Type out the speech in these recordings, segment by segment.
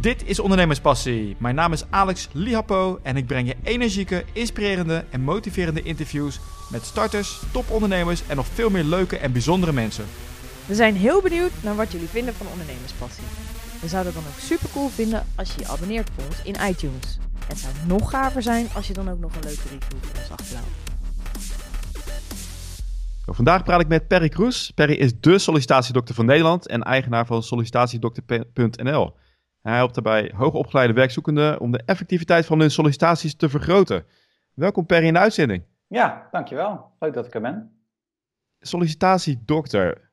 Dit is Ondernemerspassie. Mijn naam is Alex Lihapo en ik breng je energieke, inspirerende en motiverende interviews met starters, topondernemers en nog veel meer leuke en bijzondere mensen. We zijn heel benieuwd naar wat jullie vinden van Ondernemerspassie. We zouden het dan ook super cool vinden als je je abonneert op ons in iTunes. Het zou nog gaver zijn als je dan ook nog een leuke review voor ons achterlaat. Vandaag praat ik met Perry Kroes. Perry is de sollicitatiedokter van Nederland en eigenaar van sollicitatiedokter.nl. Hij helpt daarbij hoogopgeleide werkzoekenden om de effectiviteit van hun sollicitaties te vergroten. Welkom Perry in de uitzending. Ja, dankjewel. Leuk dat ik er ben. Sollicitatiedokter.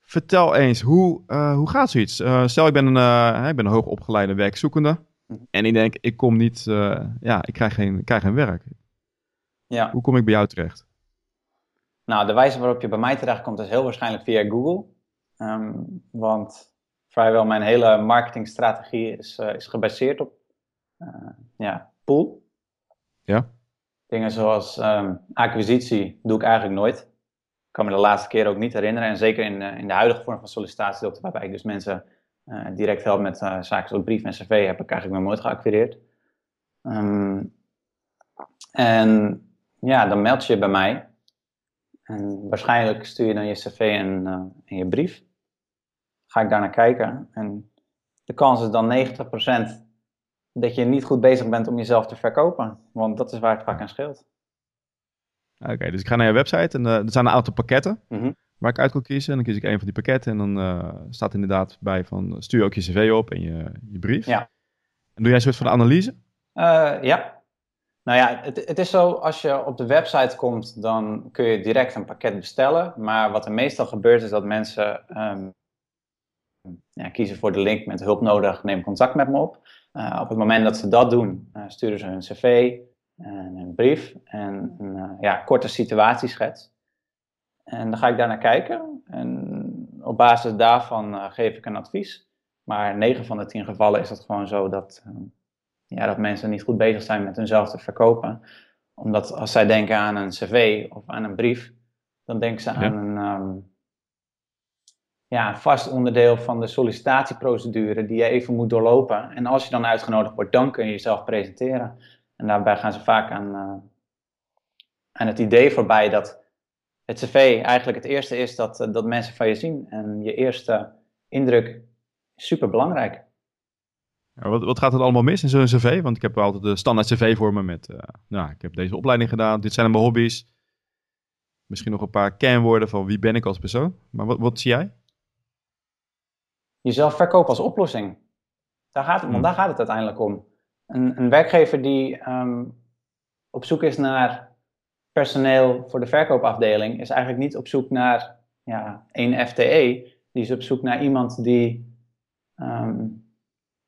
Vertel eens, hoe, uh, hoe gaat zoiets? Uh, stel, ik ben, een, uh, ik ben een hoogopgeleide werkzoekende. En ik denk, ik kom niet, ja, ik krijg geen, ik krijg geen werk. Ja. Hoe kom ik bij jou terecht? Nou, de wijze waarop je bij mij terechtkomt is heel waarschijnlijk via Google. Um, want vrijwel mijn hele marketingstrategie is, uh, is gebaseerd op uh, ja, pool. Ja. Dingen zoals um, acquisitie doe ik eigenlijk nooit. Ik kan me de laatste keer ook niet herinneren. En zeker in, uh, in de huidige vorm van sollicitatiedokter, waarbij ik dus mensen direct help met zaken zoals brief en cv, heb ik eigenlijk nog nooit geacquireerd. Um, en ja, dan meld je je bij mij. En waarschijnlijk stuur je dan je cv en, en je brief ga ik daar naar kijken. En de kans is dan 90% dat je niet goed bezig bent om jezelf te verkopen. Want dat is waar het vaak aan scheelt. Oké, dus ik ga naar je website en uh, er zijn een aantal pakketten Mhm. waar ik uit kan kiezen. En dan kies ik een van die pakketten en dan uh, staat inderdaad bij van stuur ook je cv op en je, je brief. Ja. En doe jij een soort van analyse? Uh, ja. Nou ja, het, het, is zo, als je op de website komt, dan kun je direct een pakket bestellen. Maar wat er meestal gebeurt is dat mensen um, ja, kiezen voor de link met hulp nodig, neem contact met me op. Uh, op het moment dat ze dat doen, uh, sturen ze hun cv en een brief en een uh, ja, korte situatieschets. En dan ga ik daar naar kijken en op basis daarvan geef ik een advies. Maar 9 van de 10 gevallen is het gewoon zo dat, ja, dat mensen niet goed bezig zijn met hunzelf te verkopen. Omdat als zij denken aan een cv of aan een brief, dan denken ze Ja. aan een, um, ja, vast onderdeel van de sollicitatieprocedure die je even moet doorlopen. En als je dan uitgenodigd wordt, dan kun je jezelf presenteren. En daarbij gaan ze vaak aan, uh, aan het idee voorbij dat het cv eigenlijk het eerste is dat, uh, dat mensen van je zien. En je eerste indruk is super belangrijk. Wat, wat gaat er allemaal mis in zo'n cv? Want ik heb altijd de standaard cv voor me met, uh, nou, ik heb deze opleiding gedaan, dit zijn mijn hobby's. Misschien nog een paar kernwoorden van wie ben ik als persoon. Maar wat, wat zie jij? Jezelf verkopen als oplossing. Daar gaat het, want daar gaat het uiteindelijk om. Een, een werkgever die um, op zoek is naar personeel voor de verkoopafdeling, is eigenlijk niet op zoek naar ja, één FTE. Die is op zoek naar iemand die um,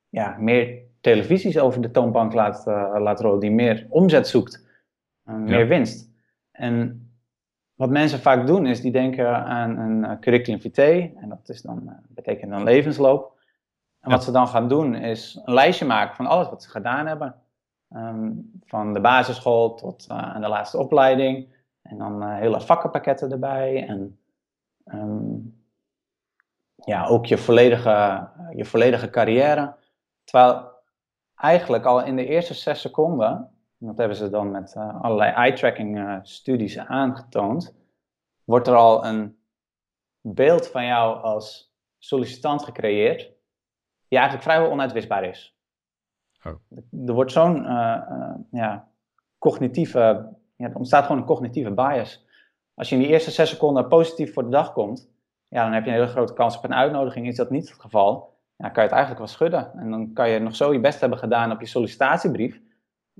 ja, meer televisies over de toonbank laat, uh, laat rollen, die meer omzet zoekt, uh, meer Ja. winst. En wat mensen vaak doen is, die denken aan een uh, curriculum vitae, en dat is dan, uh, betekent dan levensloop. En Ja. wat ze dan gaan doen is een lijstje maken van alles wat ze gedaan hebben. Um, van de basisschool tot uh, aan de laatste opleiding. En dan uh, hele vakkenpakketten erbij. En um, ja, ook je volledige, je volledige carrière. Terwijl eigenlijk al in de eerste zes seconden dat hebben ze dan met uh, allerlei eye-tracking uh, studies aangetoond, wordt er al een beeld van jou als sollicitant gecreëerd, die eigenlijk vrijwel onuitwisbaar is. Oh. Er wordt zo'n uh, ja, cognitieve, ja, er ontstaat gewoon een cognitieve bias. Als je in die eerste zes seconden positief voor de dag komt, ja, dan heb je een hele grote kans op een uitnodiging. Is dat niet het geval, ja, kan je het eigenlijk wel schudden. En dan kan je nog zo je best hebben gedaan op je sollicitatiebrief.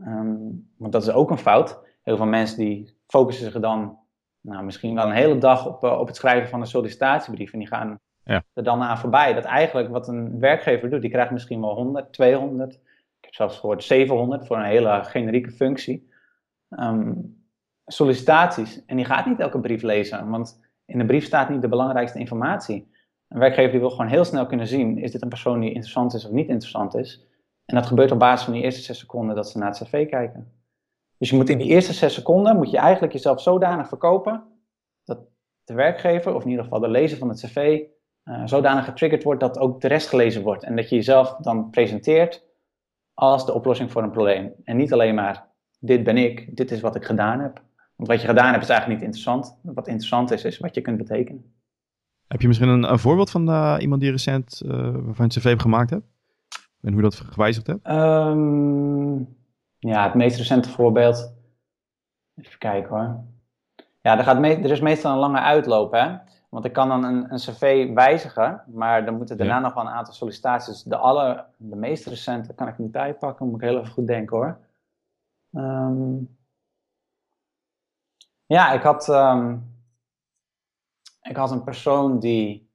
Um, want dat is ook een fout. Heel veel mensen die focussen zich dan nou, misschien wel een hele dag op, uh, op het schrijven van een sollicitatiebrief. En die gaan ja. er dan aan voorbij. Dat eigenlijk wat een werkgever doet, die krijgt misschien wel 100, 200. Ik heb zelfs gehoord 700 voor een hele generieke functie. Um, sollicitaties. En die gaat niet elke brief lezen. Want in de brief staat niet de belangrijkste informatie. Een werkgever die wil gewoon heel snel kunnen zien, is dit een persoon die interessant is of niet interessant is. En dat gebeurt op basis van die eerste zes seconden dat ze naar het cv kijken. Dus je moet in die eerste zes seconden, moet je eigenlijk jezelf zodanig verkopen, dat de werkgever, of in ieder geval de lezer van het cv, uh, zodanig getriggerd wordt dat ook de rest gelezen wordt. En dat je jezelf dan presenteert als de oplossing voor een probleem. En niet alleen maar, dit ben ik, dit is wat ik gedaan heb. Want wat je gedaan hebt is eigenlijk niet interessant. Wat interessant is, is wat je kunt betekenen. Heb je misschien een, een voorbeeld van uh, iemand die recent uh, waarvan cv gemaakt hebt? En hoe dat gewijzigd hebt? Um, ja, het meest recente voorbeeld. Even kijken hoor. Ja, er, gaat er is meestal een lange uitloop, hè. Want ik kan dan een, een cv wijzigen, maar dan moeten daarna nog wel een aantal sollicitaties. De, alle, de meest recente kan ik niet bijpakken, moet ik heel even goed denken hoor. Um, ja, ik had, um, ik had een persoon die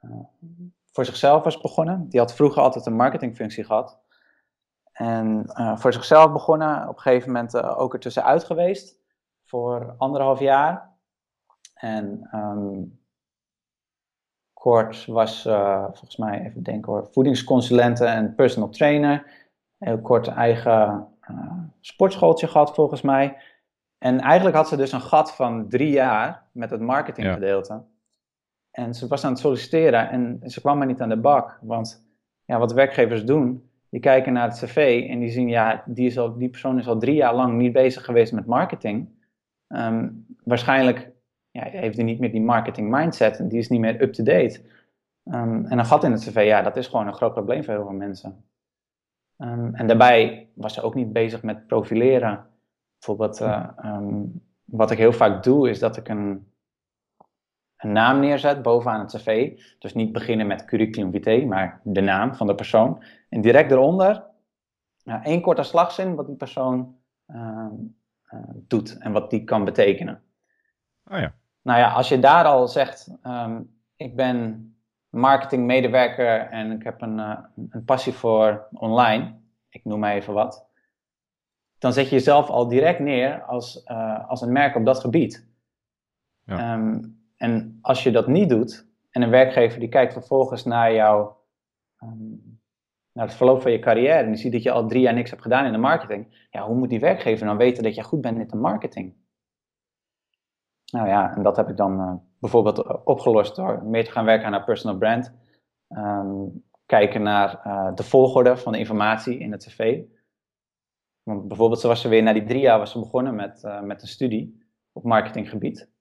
uh, voor zichzelf was begonnen. Die had vroeger altijd een marketingfunctie gehad. En uh, voor zichzelf begonnen, op een gegeven moment uh, ook ertussenuit geweest voor anderhalf jaar. En um, kort was uh, volgens mij, even denken hoor, voedingsconsulente en personal trainer. Heel kort eigen sportschooltje gehad volgens mij. En eigenlijk had ze dus een gat van drie jaar met het marketinggedeelte. Ja. En ze was aan het solliciteren en ze kwam maar niet aan de bak. Want ja, wat werkgevers doen, die kijken naar het cv en die zien, ja, die, is al, die persoon is al drie jaar lang niet bezig geweest met marketing. Um, waarschijnlijk ja, heeft hij niet meer die marketing mindset en die is niet meer up-to-date. Um, en een gat in het cv, ja, dat is gewoon een groot probleem voor heel veel mensen. Um, en daarbij was ze ook niet bezig met profileren. Bijvoorbeeld, um, wat ik heel vaak doe, is dat ik een, een naam neerzet bovenaan het cv. Dus niet beginnen met curriculum vitae, maar de naam van de persoon. En direct eronder, uh, één korte slagzin wat die persoon uh, doet en wat die kan betekenen. Oh ja. Nou ja, als je daar al zegt, um, ik ben marketingmedewerker en ik heb een, uh, een passie voor online, ik noem maar even wat, dan zet je jezelf al direct neer als, uh, als een merk op dat gebied. Ja. Um, en als je dat niet doet, en een werkgever die kijkt vervolgens naar jou, um, naar het verloop van je carrière, en die ziet dat je al drie jaar niks hebt gedaan in de marketing, ja, hoe moet die werkgever dan weten dat je goed bent in de marketing? Nou ja, en dat heb ik dan uh, bijvoorbeeld opgelost door meer te gaan werken aan haar personal brand. Um, kijken naar uh, de volgorde van de informatie in het cv. Want bijvoorbeeld, ze was er weer na die drie jaar was ze begonnen met, uh, met een studie op marketinggebied.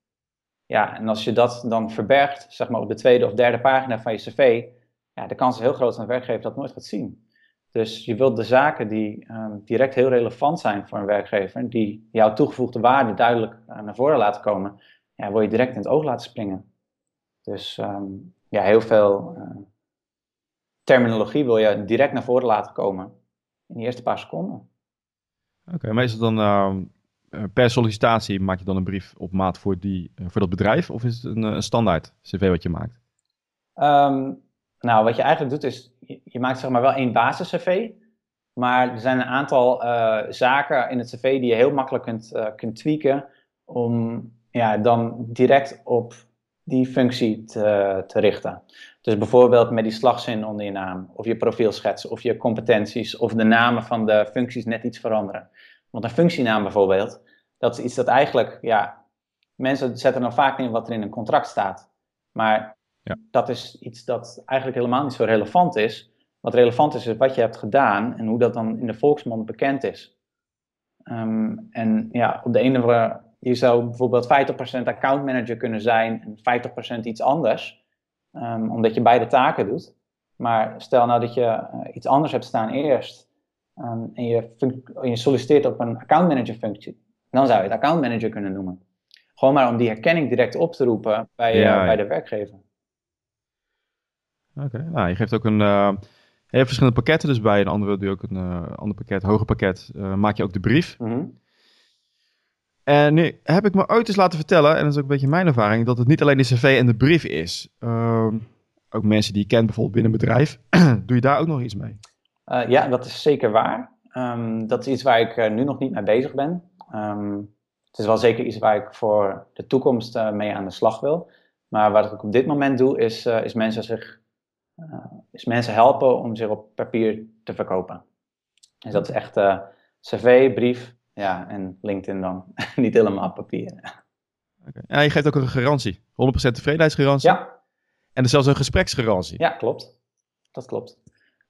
Ja, en als je dat dan verbergt, zeg maar op de tweede of derde pagina van je cv, ja, de kans is heel groot dat een werkgever dat nooit gaat zien. Dus je wilt de zaken die um, direct heel relevant zijn voor een werkgever, die jouw toegevoegde waarde duidelijk uh, naar voren laten komen, ja, wil je direct in het oog laten springen. Dus um, ja, heel veel uh, terminologie wil je direct naar voren laten komen in de eerste paar seconden. Oké, meestal dan uh, per sollicitatie maak je dan een brief op maat voor, die, uh, voor dat bedrijf of is het een, een standaard cv wat je maakt? Um, nou, wat je eigenlijk doet is, je, maakt zeg maar wel één basis-cv, maar er zijn een aantal zaken in het cv die je heel makkelijk kunt, kunt tweaken om ja, dan direct op die functie te, te, richten. Dus bijvoorbeeld met die slagzin onder je naam, of je profielschets, of je competenties, of de namen van de functies net iets veranderen. Want een functienaam bijvoorbeeld, dat is iets dat eigenlijk, ja, mensen zetten dan vaak in wat er in een contract staat. Maar ja. Dat is iets dat eigenlijk helemaal niet zo relevant is. Wat relevant is, is wat je hebt gedaan en hoe dat dan in de volksmond bekend is. Um, en ja, op de ene manier, je zou bijvoorbeeld 50% account manager kunnen zijn en 50% iets anders, um, omdat je beide taken doet. Maar stel nou dat je uh, iets anders hebt staan eerst um, en je, je solliciteert op een account manager functie, dan zou je het account manager kunnen noemen. Gewoon maar om die herkenning direct op te roepen bij, ja, uh, bij de werkgever. Oké, okay. nou, je geeft ook een. Uh, je hebt verschillende pakketten, dus bij een andere doe je ook een uh, ander pakket, hoger pakket, maak je ook de brief. Mm -hmm. En nu heb ik me ooit eens laten vertellen, en dat is ook een beetje mijn ervaring, dat het niet alleen de cv en de brief is. Ehm, ook mensen die je kent, bijvoorbeeld binnen een bedrijf. doe je daar ook nog iets mee? Ja, dat is zeker waar. Um, dat is iets waar ik nu nog niet mee bezig ben. Um, het is wel zeker iets waar ik voor de toekomst mee aan de slag wil. Maar wat ik op dit moment doe, is, is mensen zich is mensen helpen om zich op papier te verkopen. Dus dat is echt cv, brief ja, en LinkedIn dan. Niet helemaal papier. Okay. Ja, je geeft ook een garantie. 100% tevredenheidsgarantie. Ja, En er is zelfs een gespreksgarantie. Ja, klopt. Dat klopt.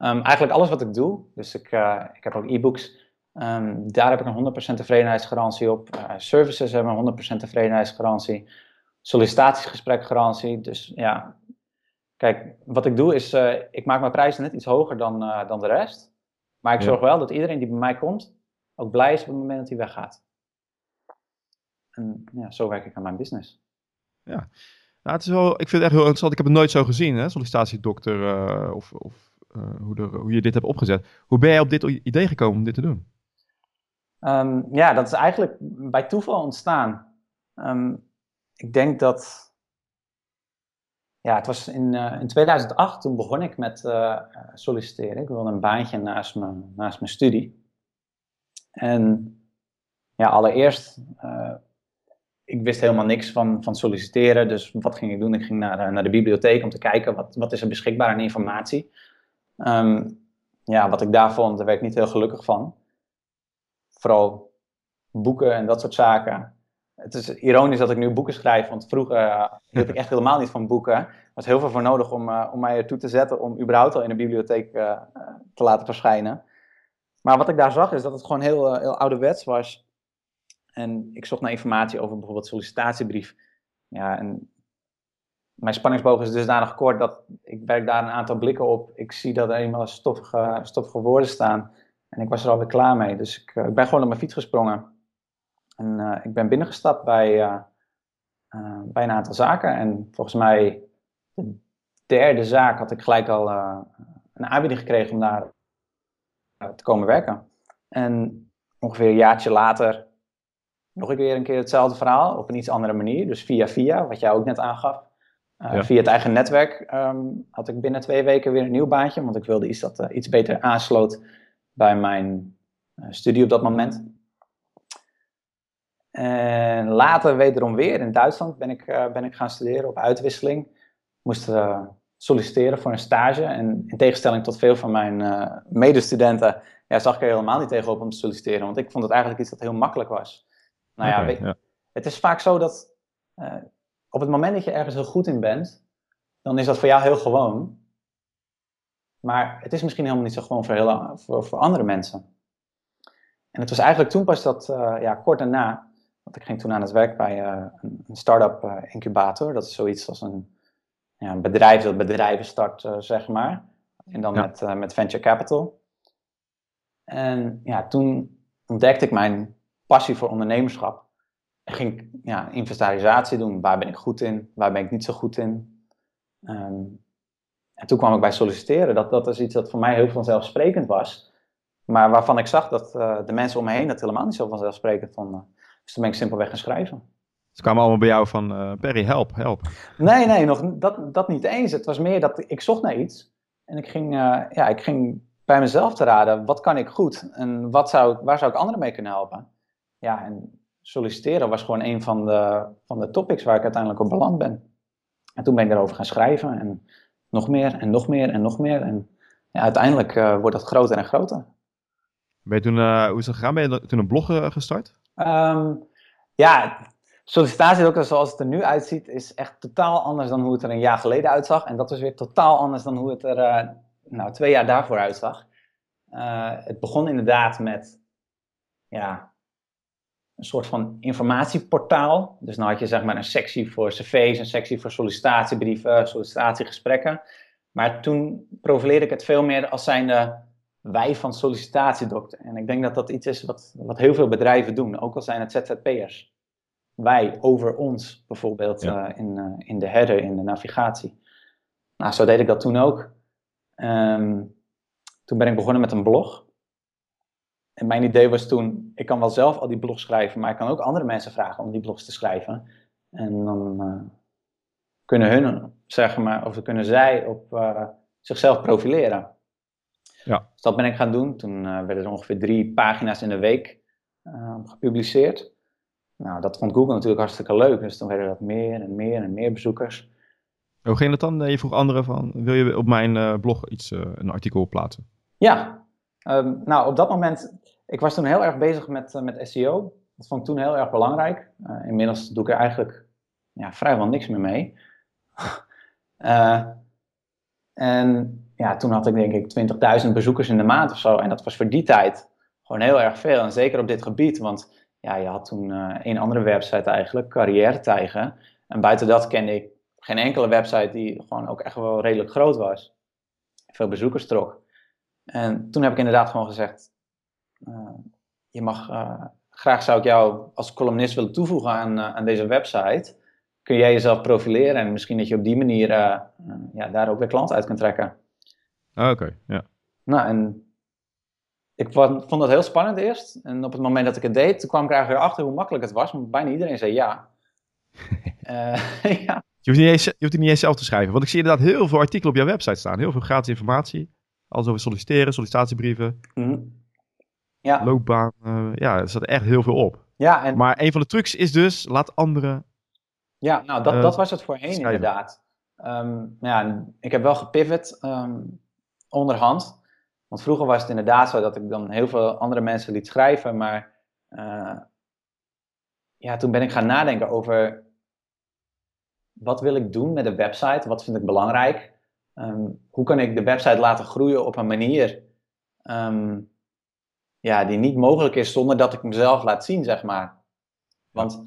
Ehm, eigenlijk alles wat ik doe, dus ik, uh, ik heb ook e-books, um, daar heb ik een 100% tevredenheidsgarantie op. Uh, services hebben een 100% tevredenheidsgarantie. Sollicitatiegesprekgarantie. Dus ja, kijk, wat ik doe is, uh, ik maak mijn prijzen net iets hoger dan, dan de rest. Maar ik zorg wel dat iedereen die bij mij komt, ook blij is op het moment dat hij weggaat. En ja, zo werk ik aan mijn business. Ja, nou, het is wel, ik vind het echt heel interessant. Ik heb het nooit zo gezien, hè, sollicitatiedokter, of, of uh, hoe, hoe, je dit hebt opgezet. Hoe ben jij op dit idee gekomen om dit te doen? Um, ja, dat is eigenlijk bij toeval ontstaan. Um, ik denk dat. Ja, het was in, uh, in 2008, toen begon ik met solliciteren. Ik wilde een baantje naast, me, naast mijn studie. En ja, allereerst ik wist helemaal niks van, van solliciteren. Dus wat ging ik doen? Ik ging naar, eh, naar de bibliotheek om te kijken wat, wat is er beschikbaar aan informatie. Um, ja, wat ik daar vond, daar werd ik niet heel gelukkig van. Vooral boeken en dat soort zaken. Het is ironisch dat ik nu boeken schrijf, want vroeger uh, hield ik echt helemaal niet van boeken. Er was heel veel voor nodig om, uh, om mij ertoe te zetten om überhaupt al in een bibliotheek uh, te laten verschijnen. Maar wat ik daar zag is dat het gewoon heel, heel ouderwets was. En ik zocht naar informatie over bijvoorbeeld sollicitatiebrief. Ja, en mijn spanningsboog is dusdanig kort dat ik werk daar een aantal blikken op. Ik zie dat er eenmaal stoffige, stoffige woorden staan. En ik was er alweer klaar mee. Dus ik, ik ben gewoon op mijn fiets gesprongen. En uh, ik ben binnengestapt bij, uh, bij een aantal zaken. En volgens mij de derde zaak had ik gelijk al een aanbieding gekregen om daar te komen werken. En ongeveer een jaartje later nog een keer een keer hetzelfde verhaal op een iets andere manier. Dus via via, wat jij ook net aangaf. Uh, Via het eigen netwerk um, had ik binnen twee weken weer een nieuw baantje. Want ik wilde iets dat uh, iets beter aansloot bij mijn uh, studie op dat moment. En later wederom weer in Duitsland ben ik, ben ik gaan studeren op uitwisseling. Moest solliciteren voor een stage. En in tegenstelling tot veel van mijn medestudenten ja, zag ik er helemaal niet tegenop om te solliciteren. Want ik vond het eigenlijk iets dat heel makkelijk was. Nou ja, weet- ja. het is vaak zo dat eh, op het moment dat je ergens heel goed in bent, dan is dat voor jou heel gewoon. Maar het is misschien helemaal niet zo gewoon voor, heel, voor, voor andere mensen. En het was eigenlijk toen pas dat, eh, ja, kort daarna, want ik ging toen aan het werk bij eh, een, een start-up eh, incubator. Dat is zoiets als een, ja, een bedrijf dat bedrijven start, zeg maar. En dan Ja. met, met venture capital. En ja, toen ontdekte ik mijn passie voor ondernemerschap. Ging ik ja, inventarisatie doen. Waar ben ik goed in? Waar ben ik niet zo goed in? Ehm, en toen kwam ik bij solliciteren. Dat, dat is iets dat voor mij heel vanzelfsprekend was. Maar waarvan ik zag dat eh, de mensen om me heen dat helemaal niet zo vanzelfsprekend vonden. Dus toen ben ik simpelweg gaan schrijven. Ze kwamen allemaal bij jou van, eh, Perry, help, help. Nee, nee, nog, dat, dat niet eens. Het was meer dat ik zocht naar iets. En ik ging, eh, ja, ik ging bij mezelf te raden, wat kan ik goed? En wat zou, waar zou ik anderen mee kunnen helpen? Ja, en solliciteren was gewoon een van de, van de topics waar ik uiteindelijk op beland ben. En toen ben ik daarover gaan schrijven. En nog meer, en nog meer, en nog meer. En ja, uiteindelijk eh, wordt dat groter en groter. Ben je toen, eh, hoe is dat gegaan? Ben je toen een blog eh, gestart? Ehm, ja, sollicitatiedokter zoals het er nu uitziet is echt totaal anders dan hoe het er een jaar geleden uitzag. En dat is weer totaal anders dan hoe het er nou, twee jaar daarvoor uitzag. Het begon inderdaad met ja, een soort van informatieportaal. Dus dan had je zeg maar een sectie voor cv's, een sectie voor sollicitatiebrieven, sollicitatiegesprekken. Maar toen profileerde ik het veel meer als zijnde wij van sollicitatiedokter. En ik denk dat dat iets is wat, wat heel veel bedrijven doen, ook al zijn het ZZP'ers. Wij over ons bijvoorbeeld Ja. eh, in, eh, in de header, in de navigatie. Nou, zo deed ik dat toen ook. Ehm, toen ben ik begonnen met een blog. En mijn idee was toen, ik kan wel zelf al die blogs schrijven, maar ik kan ook andere mensen vragen om die blogs te schrijven. En dan eh, kunnen hun, zeg maar, of kunnen zij op eh, zichzelf profileren. Ja. Dus dat ben ik gaan doen. Toen eh, werden er ongeveer drie pagina's in de week gepubliceerd. Nou, dat vond Google natuurlijk hartstikke leuk. Dus toen werden dat meer en meer en meer bezoekers. Hoe ging dat dan? Je vroeg anderen van, wil je op mijn blog iets, een artikel plaatsen? Ja, ehm, nou op dat moment, ik was toen heel erg bezig met, eh, met SEO. Dat vond ik toen heel erg belangrijk. Eh, inmiddels doe ik er eigenlijk ja, vrijwel niks meer mee. Uh, en ja, toen had ik denk ik 20.000 bezoekers in de maand of zo. En dat was voor die tijd gewoon heel erg veel. En zeker op dit gebied, want ja, je had toen een andere website eigenlijk, Carrière Tijgen. En buiten dat kende ik geen enkele website die gewoon ook echt wel redelijk groot was. Veel bezoekers trok. En toen heb ik inderdaad gewoon gezegd, je mag, uh, graag zou ik jou als columnist willen toevoegen aan, aan deze website. Kun jij jezelf profileren en misschien dat je op die manier ja, daar ook weer klanten uit kunt trekken. Ah, oké, ja. Nou, en ik vond, dat heel spannend eerst. En op het moment dat ik het deed, toen kwam ik eigenlijk achter hoe makkelijk het was. Want bijna iedereen zei ja. uh, ja. Je hoeft, niet eens, je hoeft het niet eens zelf te schrijven. Want ik zie inderdaad heel veel artikelen op jouw website staan. Heel veel gratis informatie. Alles over solliciteren, sollicitatiebrieven. Mm Ja. Loopbaan. Uh, ja, er staat echt heel veel op. Ja, en... Maar een van de trucs is dus, laat anderen... Ja, nou, dat, uh, dat was het voorheen schrijven. inderdaad. Um, ja, ik heb wel gepivot um, onderhand. Want vroeger was het inderdaad zo dat ik dan heel veel andere mensen liet schrijven, maar uh, ja, toen ben ik gaan nadenken over wat wil ik doen met de website, wat vind ik belangrijk, um, hoe kan ik de website laten groeien op een manier um, ja, die niet mogelijk is zonder dat ik mezelf laat zien, zeg maar. Want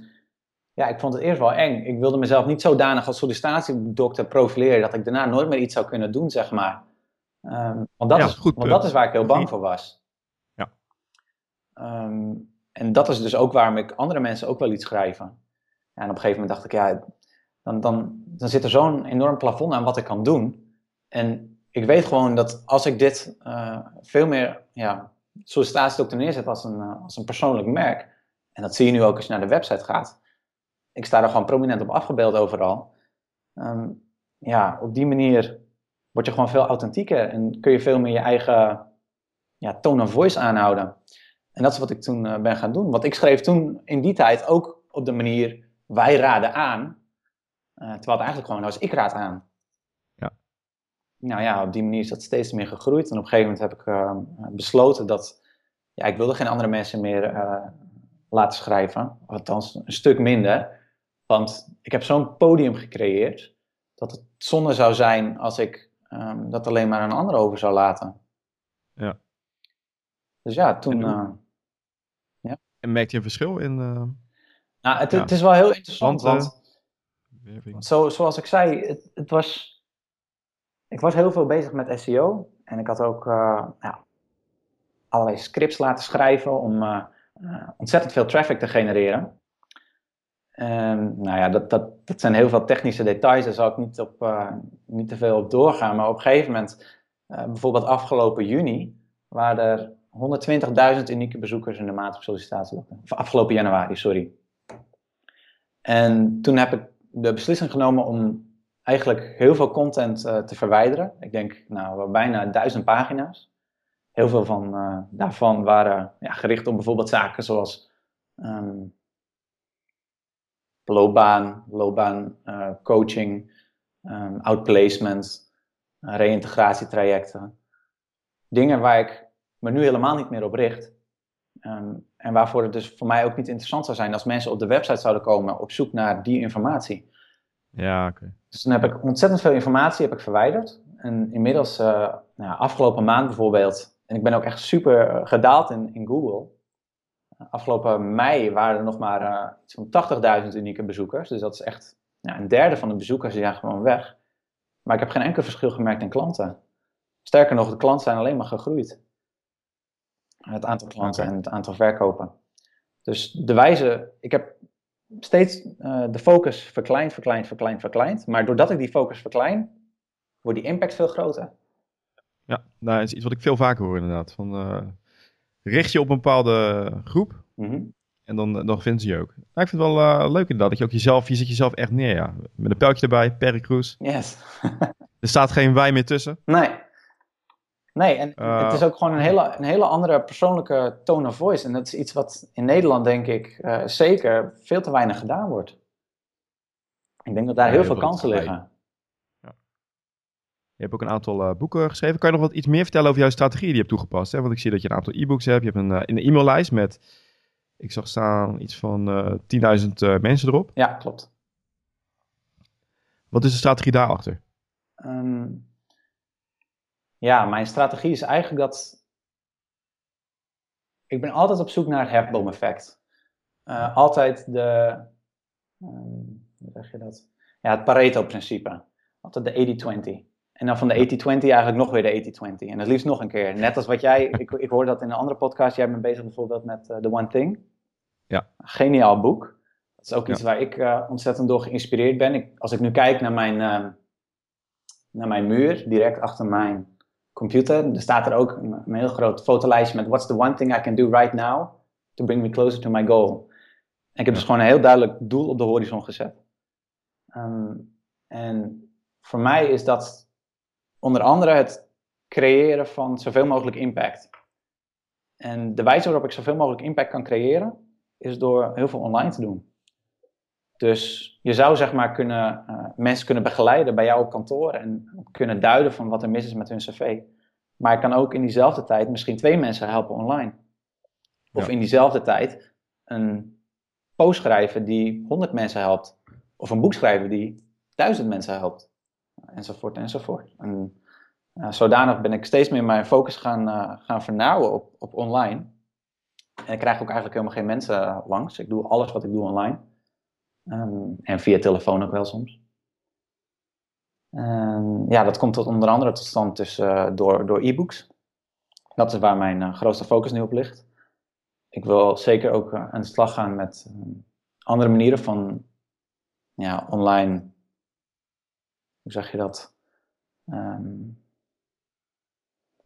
ja, ik vond het eerst wel eng. Ik wilde mezelf niet zodanig als sollicitatiedokter profileren dat ik daarna nooit meer iets zou kunnen doen, zeg maar. Um, want dat, is, want dat is waar ik heel bang voor was. Ja. Um, en dat is dus ook waarom ik andere mensen ook wel iets schrijven. Ja, en op een gegeven moment dacht ik, ja, dan, dan, dan zit er zo'n enorm plafond aan wat ik kan doen. En ik weet gewoon dat als ik dit uh, veel meer ja, sollicitatiedokter neerzet als een, uh, als een persoonlijk merk, en dat zie je nu ook als je naar de website gaat, ik sta er gewoon prominent op afgebeeld overal. Um, ja, op die manier word je gewoon veel authentieker en kun je veel meer je eigen ja, tone of voice aanhouden. En dat is wat ik toen uh, ben gaan doen. Want ik schreef toen in die tijd ook op de manier wij raden aan. Uh, terwijl het eigenlijk gewoon was ik raad aan. Nou ja, op die manier is dat steeds meer gegroeid. En op een gegeven moment heb ik uh, besloten dat ja, ik wilde geen andere mensen meer laten schrijven. Althans, een stuk minder. Want ik heb zo'n podium gecreëerd dat het zonde zou zijn als ik um, dat alleen maar aan een ander over zou laten. Ja. Dus ja, toen. En, uh, ja. en merkte je een verschil in. Nou, het, ja. het, is wel heel interessant, want. want zo, zoals ik zei, het, het, was. Ik was heel veel bezig met SEO. En ik had ook ja, allerlei scripts laten schrijven om ontzettend veel traffic te genereren. Um, nou ja, dat, dat, dat zijn heel veel technische details, daar zal ik niet, op, niet te veel op doorgaan. Maar op een gegeven moment, bijvoorbeeld afgelopen juni, waren er 120.000 unieke bezoekers in de maand op sollicitatie. Of afgelopen januari, sorry. En toen heb ik de beslissing genomen om eigenlijk heel veel content uh, te verwijderen. Ik denk nou, bijna duizend pagina's. Heel veel van daarvan waren ja, gericht op bijvoorbeeld zaken zoals um, loopbaan, loopbaan uh, coaching, um, outplacement, uh, reïntegratietrajecten. Dingen waar ik me nu helemaal niet meer op richt. Um, en waarvoor het dus voor mij ook niet interessant zou zijn als mensen op de website zouden komen op zoek naar die informatie. Ja, oké. Okay. Dus dan heb ik ontzettend veel informatie heb ik verwijderd. En inmiddels, uh, nou, afgelopen maand bijvoorbeeld, en ik ben ook echt super gedaald in, in Google. Afgelopen mei waren er nog maar uh, iets van 80.000 unieke bezoekers. Dus dat is echt ja, een derde van de bezoekers die zijn gewoon weg. Maar ik heb geen enkel verschil gemerkt in klanten. Sterker nog, de klanten zijn alleen maar gegroeid. Het aantal klanten en het aantal verkopen. Dus de wijze, ik heb steeds uh, de focus verkleind, verkleind, verkleind, verkleind. Maar doordat ik die focus verklein, wordt die impact veel groter. Ja, nou, dat is iets wat ik veel vaker hoor inderdaad. Van, uh, richt je op een bepaalde groep. Mhm. En dan, dan vinden ze je ook. Nou, ik vind het wel uh, leuk inderdaad dat je ook jezelf, je zet jezelf echt neer, ja. Met een pijltje erbij, Perry Cruz. Yes. er staat geen wij meer tussen. Nee. Nee, en uh, het is ook gewoon een hele, een hele andere persoonlijke tone of voice. En dat is iets wat in Nederland, denk ik, uh, zeker veel te weinig gedaan wordt. Ik denk dat daar ja, heel veel kansen liggen. Je hebt ook een aantal uh, boeken geschreven. Kan je nog wat iets meer vertellen over jouw strategie die je hebt toegepast? Hè? Want ik zie dat je een aantal e-books hebt. Je hebt een, een e-maillijst met, ik zag staan, iets van uh, 10.000 mensen erop. Ja, klopt. Wat is de strategie daarachter? Ehm, ja, mijn strategie is eigenlijk dat. Ik ben altijd op zoek naar het hefboom-effect. Uh, altijd de. Um, hoe zeg je dat? Ja, het Pareto-principe. Altijd de 80-20. En dan van de 80-20 eigenlijk nog weer de 80-20. En het liefst nog een keer. Net als wat jij, ik, ik hoor dat in een andere podcast, jij bent bezig bijvoorbeeld met uh, The One Thing. Ja. Geniaal boek. Dat is ook iets waar ik uh, ontzettend door geïnspireerd ben. Ik, als ik nu kijk naar mijn, naar mijn muur, direct achter mijn computer, er staat er ook een, een, heel groot fotolijstje met What's the one thing I can do right now to bring me closer to my goal. En ik heb dus gewoon een heel duidelijk doel op de horizon gezet. Um, en voor mij is dat onder andere het creëren van zoveel mogelijk impact. En de wijze waarop ik zoveel mogelijk impact kan creëren, is door heel veel online te doen. Dus je zou zeg maar kunnen, uh, mensen kunnen begeleiden bij jou op kantoor en kunnen duiden van wat er mis is met hun cv. Maar ik kan ook in diezelfde tijd misschien twee mensen helpen online. Of Ja. in diezelfde tijd een post schrijven die 100 mensen helpt. Of een boek schrijven die 1000 mensen helpt. Enzovoort, enzovoort. En uh, zodanig ben ik steeds meer mijn focus gaan, uh, gaan vernauwen op, op online. En ik krijg ook eigenlijk helemaal geen mensen langs. Ik doe alles wat ik doe online. Um, en via telefoon ook wel soms. Um, ja, dat komt tot onder andere tot stand dus, uh, door, door e-books. Dat is waar mijn uh, grootste focus nu op ligt. Ik wil zeker ook uh, aan de slag gaan met andere manieren van ja, online. Hoe zeg je dat?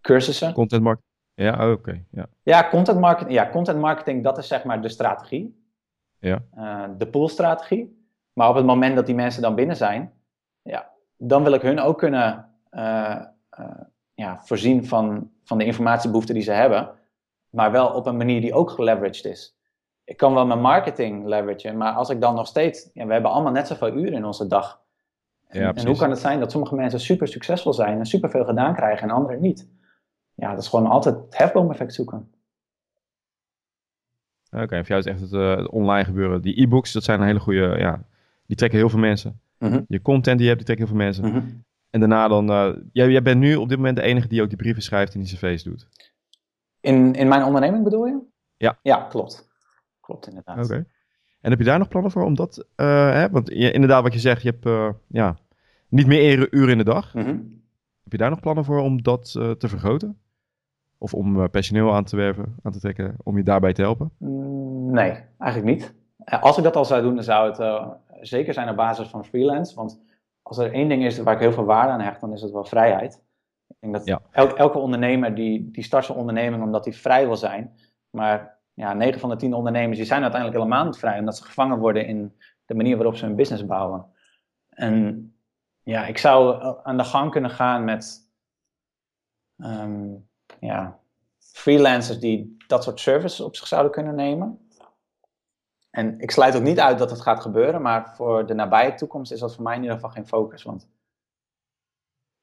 cursussen. Content marketing. Ja, oké. Okay. Ja. ja, content marketing. Ja, content marketing, dat is zeg maar de strategie. Ja. Uh, de poolstrategie. Maar op het moment dat die mensen dan binnen zijn, ja, dan wil ik hun ook kunnen uh, uh, ja, voorzien van, van de informatiebehoeften die ze hebben. Maar wel op een manier die ook geleveraged is. Ik kan wel mijn marketing leveragen, maar als ik dan nog steeds... Ja, we hebben allemaal net zoveel uren in onze dag. En, ja, en hoe kan het zijn dat sommige mensen super succesvol zijn en super veel gedaan krijgen en anderen niet? Ja, dat is gewoon altijd het hefboom-effect zoeken. Oké, okay, voor jou is echt het, uh, het, online gebeuren. Die e-books, dat zijn een hele goede, ja, die trekken heel veel mensen. Mm -hmm. Je content die je hebt, die trekken heel veel mensen. Mm -hmm. En daarna dan, uh, jij, jij bent nu op dit moment de enige die ook die brieven schrijft en die cv's doet. In, in mijn onderneming bedoel je? Ja. Ja, klopt. Klopt inderdaad. Oké. Okay. En heb je daar nog plannen voor? Omdat, uh, hè, want je, inderdaad wat je zegt, je hebt ja, niet meer uren in de dag. Mm -hmm. Heb je daar nog plannen voor om dat te vergroten? Of om uh, personeel aan te werven, aan te trekken, om je daarbij te helpen? Mm, Nee, eigenlijk niet. Eh, Als ik dat al zou doen, dan zou het uh, zeker zijn op basis van freelance. Want als er één ding is waar ik heel veel waarde aan hecht, dan is het wel vrijheid. Ik denk dat Ja. elke ondernemer die, die start zijn onderneming omdat hij vrij wil zijn. Maar ja, 9 van de 10 ondernemers die zijn uiteindelijk helemaal niet vrij, omdat ze gevangen worden in de manier waarop ze hun business bouwen. En ja, ik zou aan de gang kunnen gaan met ehm, ja, freelancers die dat soort services op zich zouden kunnen nemen. En ik sluit ook niet uit dat het gaat gebeuren, maar voor de nabije toekomst is dat voor mij in ieder geval geen focus. Want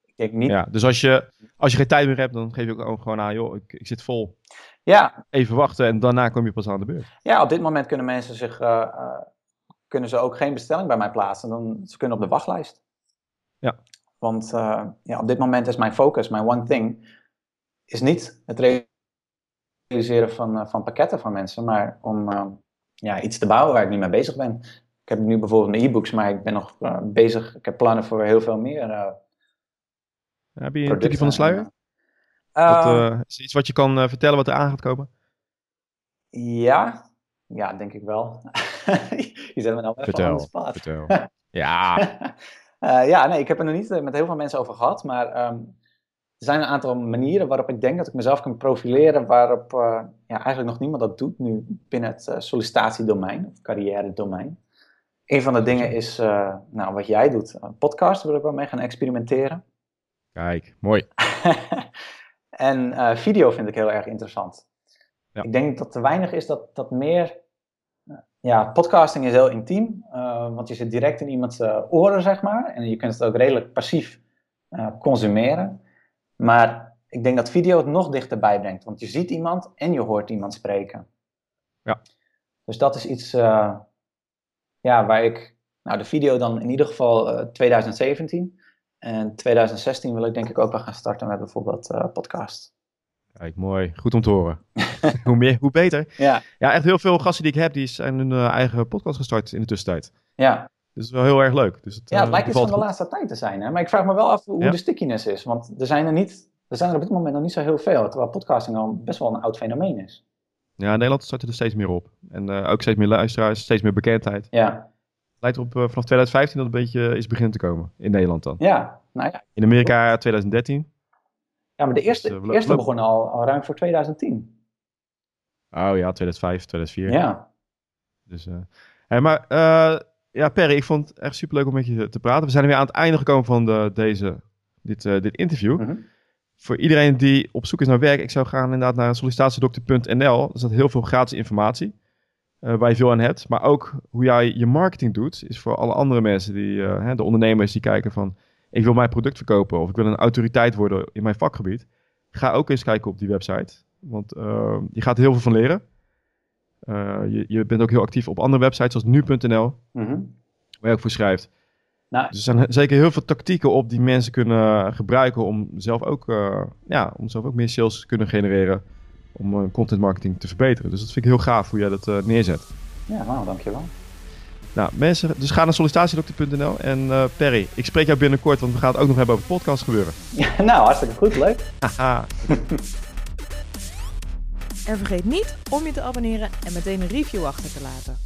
ik denk niet. Ja, dus als je, als je geen tijd meer hebt, dan geef je ook gewoon aan, joh, ik, ik zit vol. Ja, Even wachten en daarna kom je pas aan de beurt. ja, op dit moment kunnen mensen zich, eh, eh, kunnen ze ook geen bestelling bij mij plaatsen. Dan, ze kunnen op de wachtlijst. Ja. Want eh, ja, op dit moment is mijn focus, mijn one thing, is niet het realiseren van, eh, van pakketten van mensen, maar om eh, ja, iets te bouwen waar ik nu mee bezig ben. Ik heb nu bijvoorbeeld mijn e-books, maar ik ben nog eh, bezig. Ik heb plannen voor heel veel meer. eh Heb je een tipje van de sluier? Eh, Wat, eh, is er iets wat je kan eh, vertellen wat er aan gaat komen? Ja, ja, denk ik wel. je zet me nou even Vertel, aan de vertel. Ja, Eh, ja, nee, ik heb er nog niet met heel veel mensen over gehad, maar ehm, er zijn een aantal manieren waarop ik denk dat ik mezelf kan profileren, waarop eh, ja, eigenlijk nog niemand dat doet nu binnen het eh, sollicitatiedomein of carrière domein. Een van de dingen is, eh, nou, wat jij doet, een podcast wil ik wel mee gaan experimenteren. kijk, mooi. en video vind ik heel erg interessant. Ja. Ik denk dat er weinig is dat, dat meer. Ja, podcasting is heel intiem, want je zit direct in iemands oren, zeg maar. En je kunt het ook redelijk passief consumeren. Maar ik denk dat video het nog dichterbij brengt, want je ziet iemand en je hoort iemand spreken. Ja. Dus dat is iets eh, ja, waar ik, nou de video dan in ieder geval eh, 2017. En 2016 wil ik denk ik ook wel gaan starten met bijvoorbeeld uh, podcast. Kijk, mooi. Goed om te horen. hoe meer, hoe beter. Ja. Ja, echt heel veel gasten die ik heb, die zijn hun eigen podcast gestart in de tussentijd. Ja. Dus wel heel erg leuk. Dus het, ja, het uh, lijkt iets van de laatste tijd te zijn. Hè? Maar ik vraag me wel af hoe Ja. de stickiness is. Want er zijn er, niet, er zijn er op dit moment nog niet zo heel veel. Terwijl podcasting al best wel een oud fenomeen is. Ja, in Nederland starten er steeds meer op. En uh, ook steeds meer luisteraars, steeds meer bekendheid. Ja, Het lijkt erop uh, vanaf 2015 dat het een beetje is beginnen te komen. In Nederland dan. ja nou ja. In Amerika 2013. Ja, maar de eerste, Dus, uh, eerste loop- begon al, al ruim voor 2010. Oh ja, 2005, 2004. Ja. Dus, hey, maar ja, Perry, ik vond het echt superleuk om met je te praten. We zijn weer aan het einde gekomen van de, deze, dit, uh, dit interview. Mhm. Voor iedereen die op zoek is naar werk, ik zou gaan inderdaad naar sollicitatiedokter.nl. Er staat heel veel gratis informatie uh, waar je veel aan hebt. Maar ook hoe jij je marketing doet, is voor alle andere mensen, die, uh, hè, de ondernemers die kijken van... ik wil mijn product verkopen of ik wil een autoriteit worden in mijn vakgebied. Ga ook eens kijken op die website. Want uh, je gaat er heel veel van leren. Uh, je, je, bent ook heel actief op andere websites zoals nu.nl, mm -hmm. waar je ook voor schrijft. Nou, dus er zijn zeker heel veel tactieken op die mensen kunnen gebruiken om zelf ook, uh, ja, om zelf ook meer sales te kunnen genereren. Om uh, content marketing te verbeteren. Dus dat vind ik heel gaaf hoe jij dat neerzet. Ja, nou, dankjewel. Nou, mensen, dus ga naar sollicitatiedokter.nl. En uh, Perry, ik spreek jou binnenkort, want we gaan het ook nog hebben over podcast gebeuren. Ja, nou, hartstikke goed, leuk. En vergeet niet om je te abonneren en meteen een review achter te laten.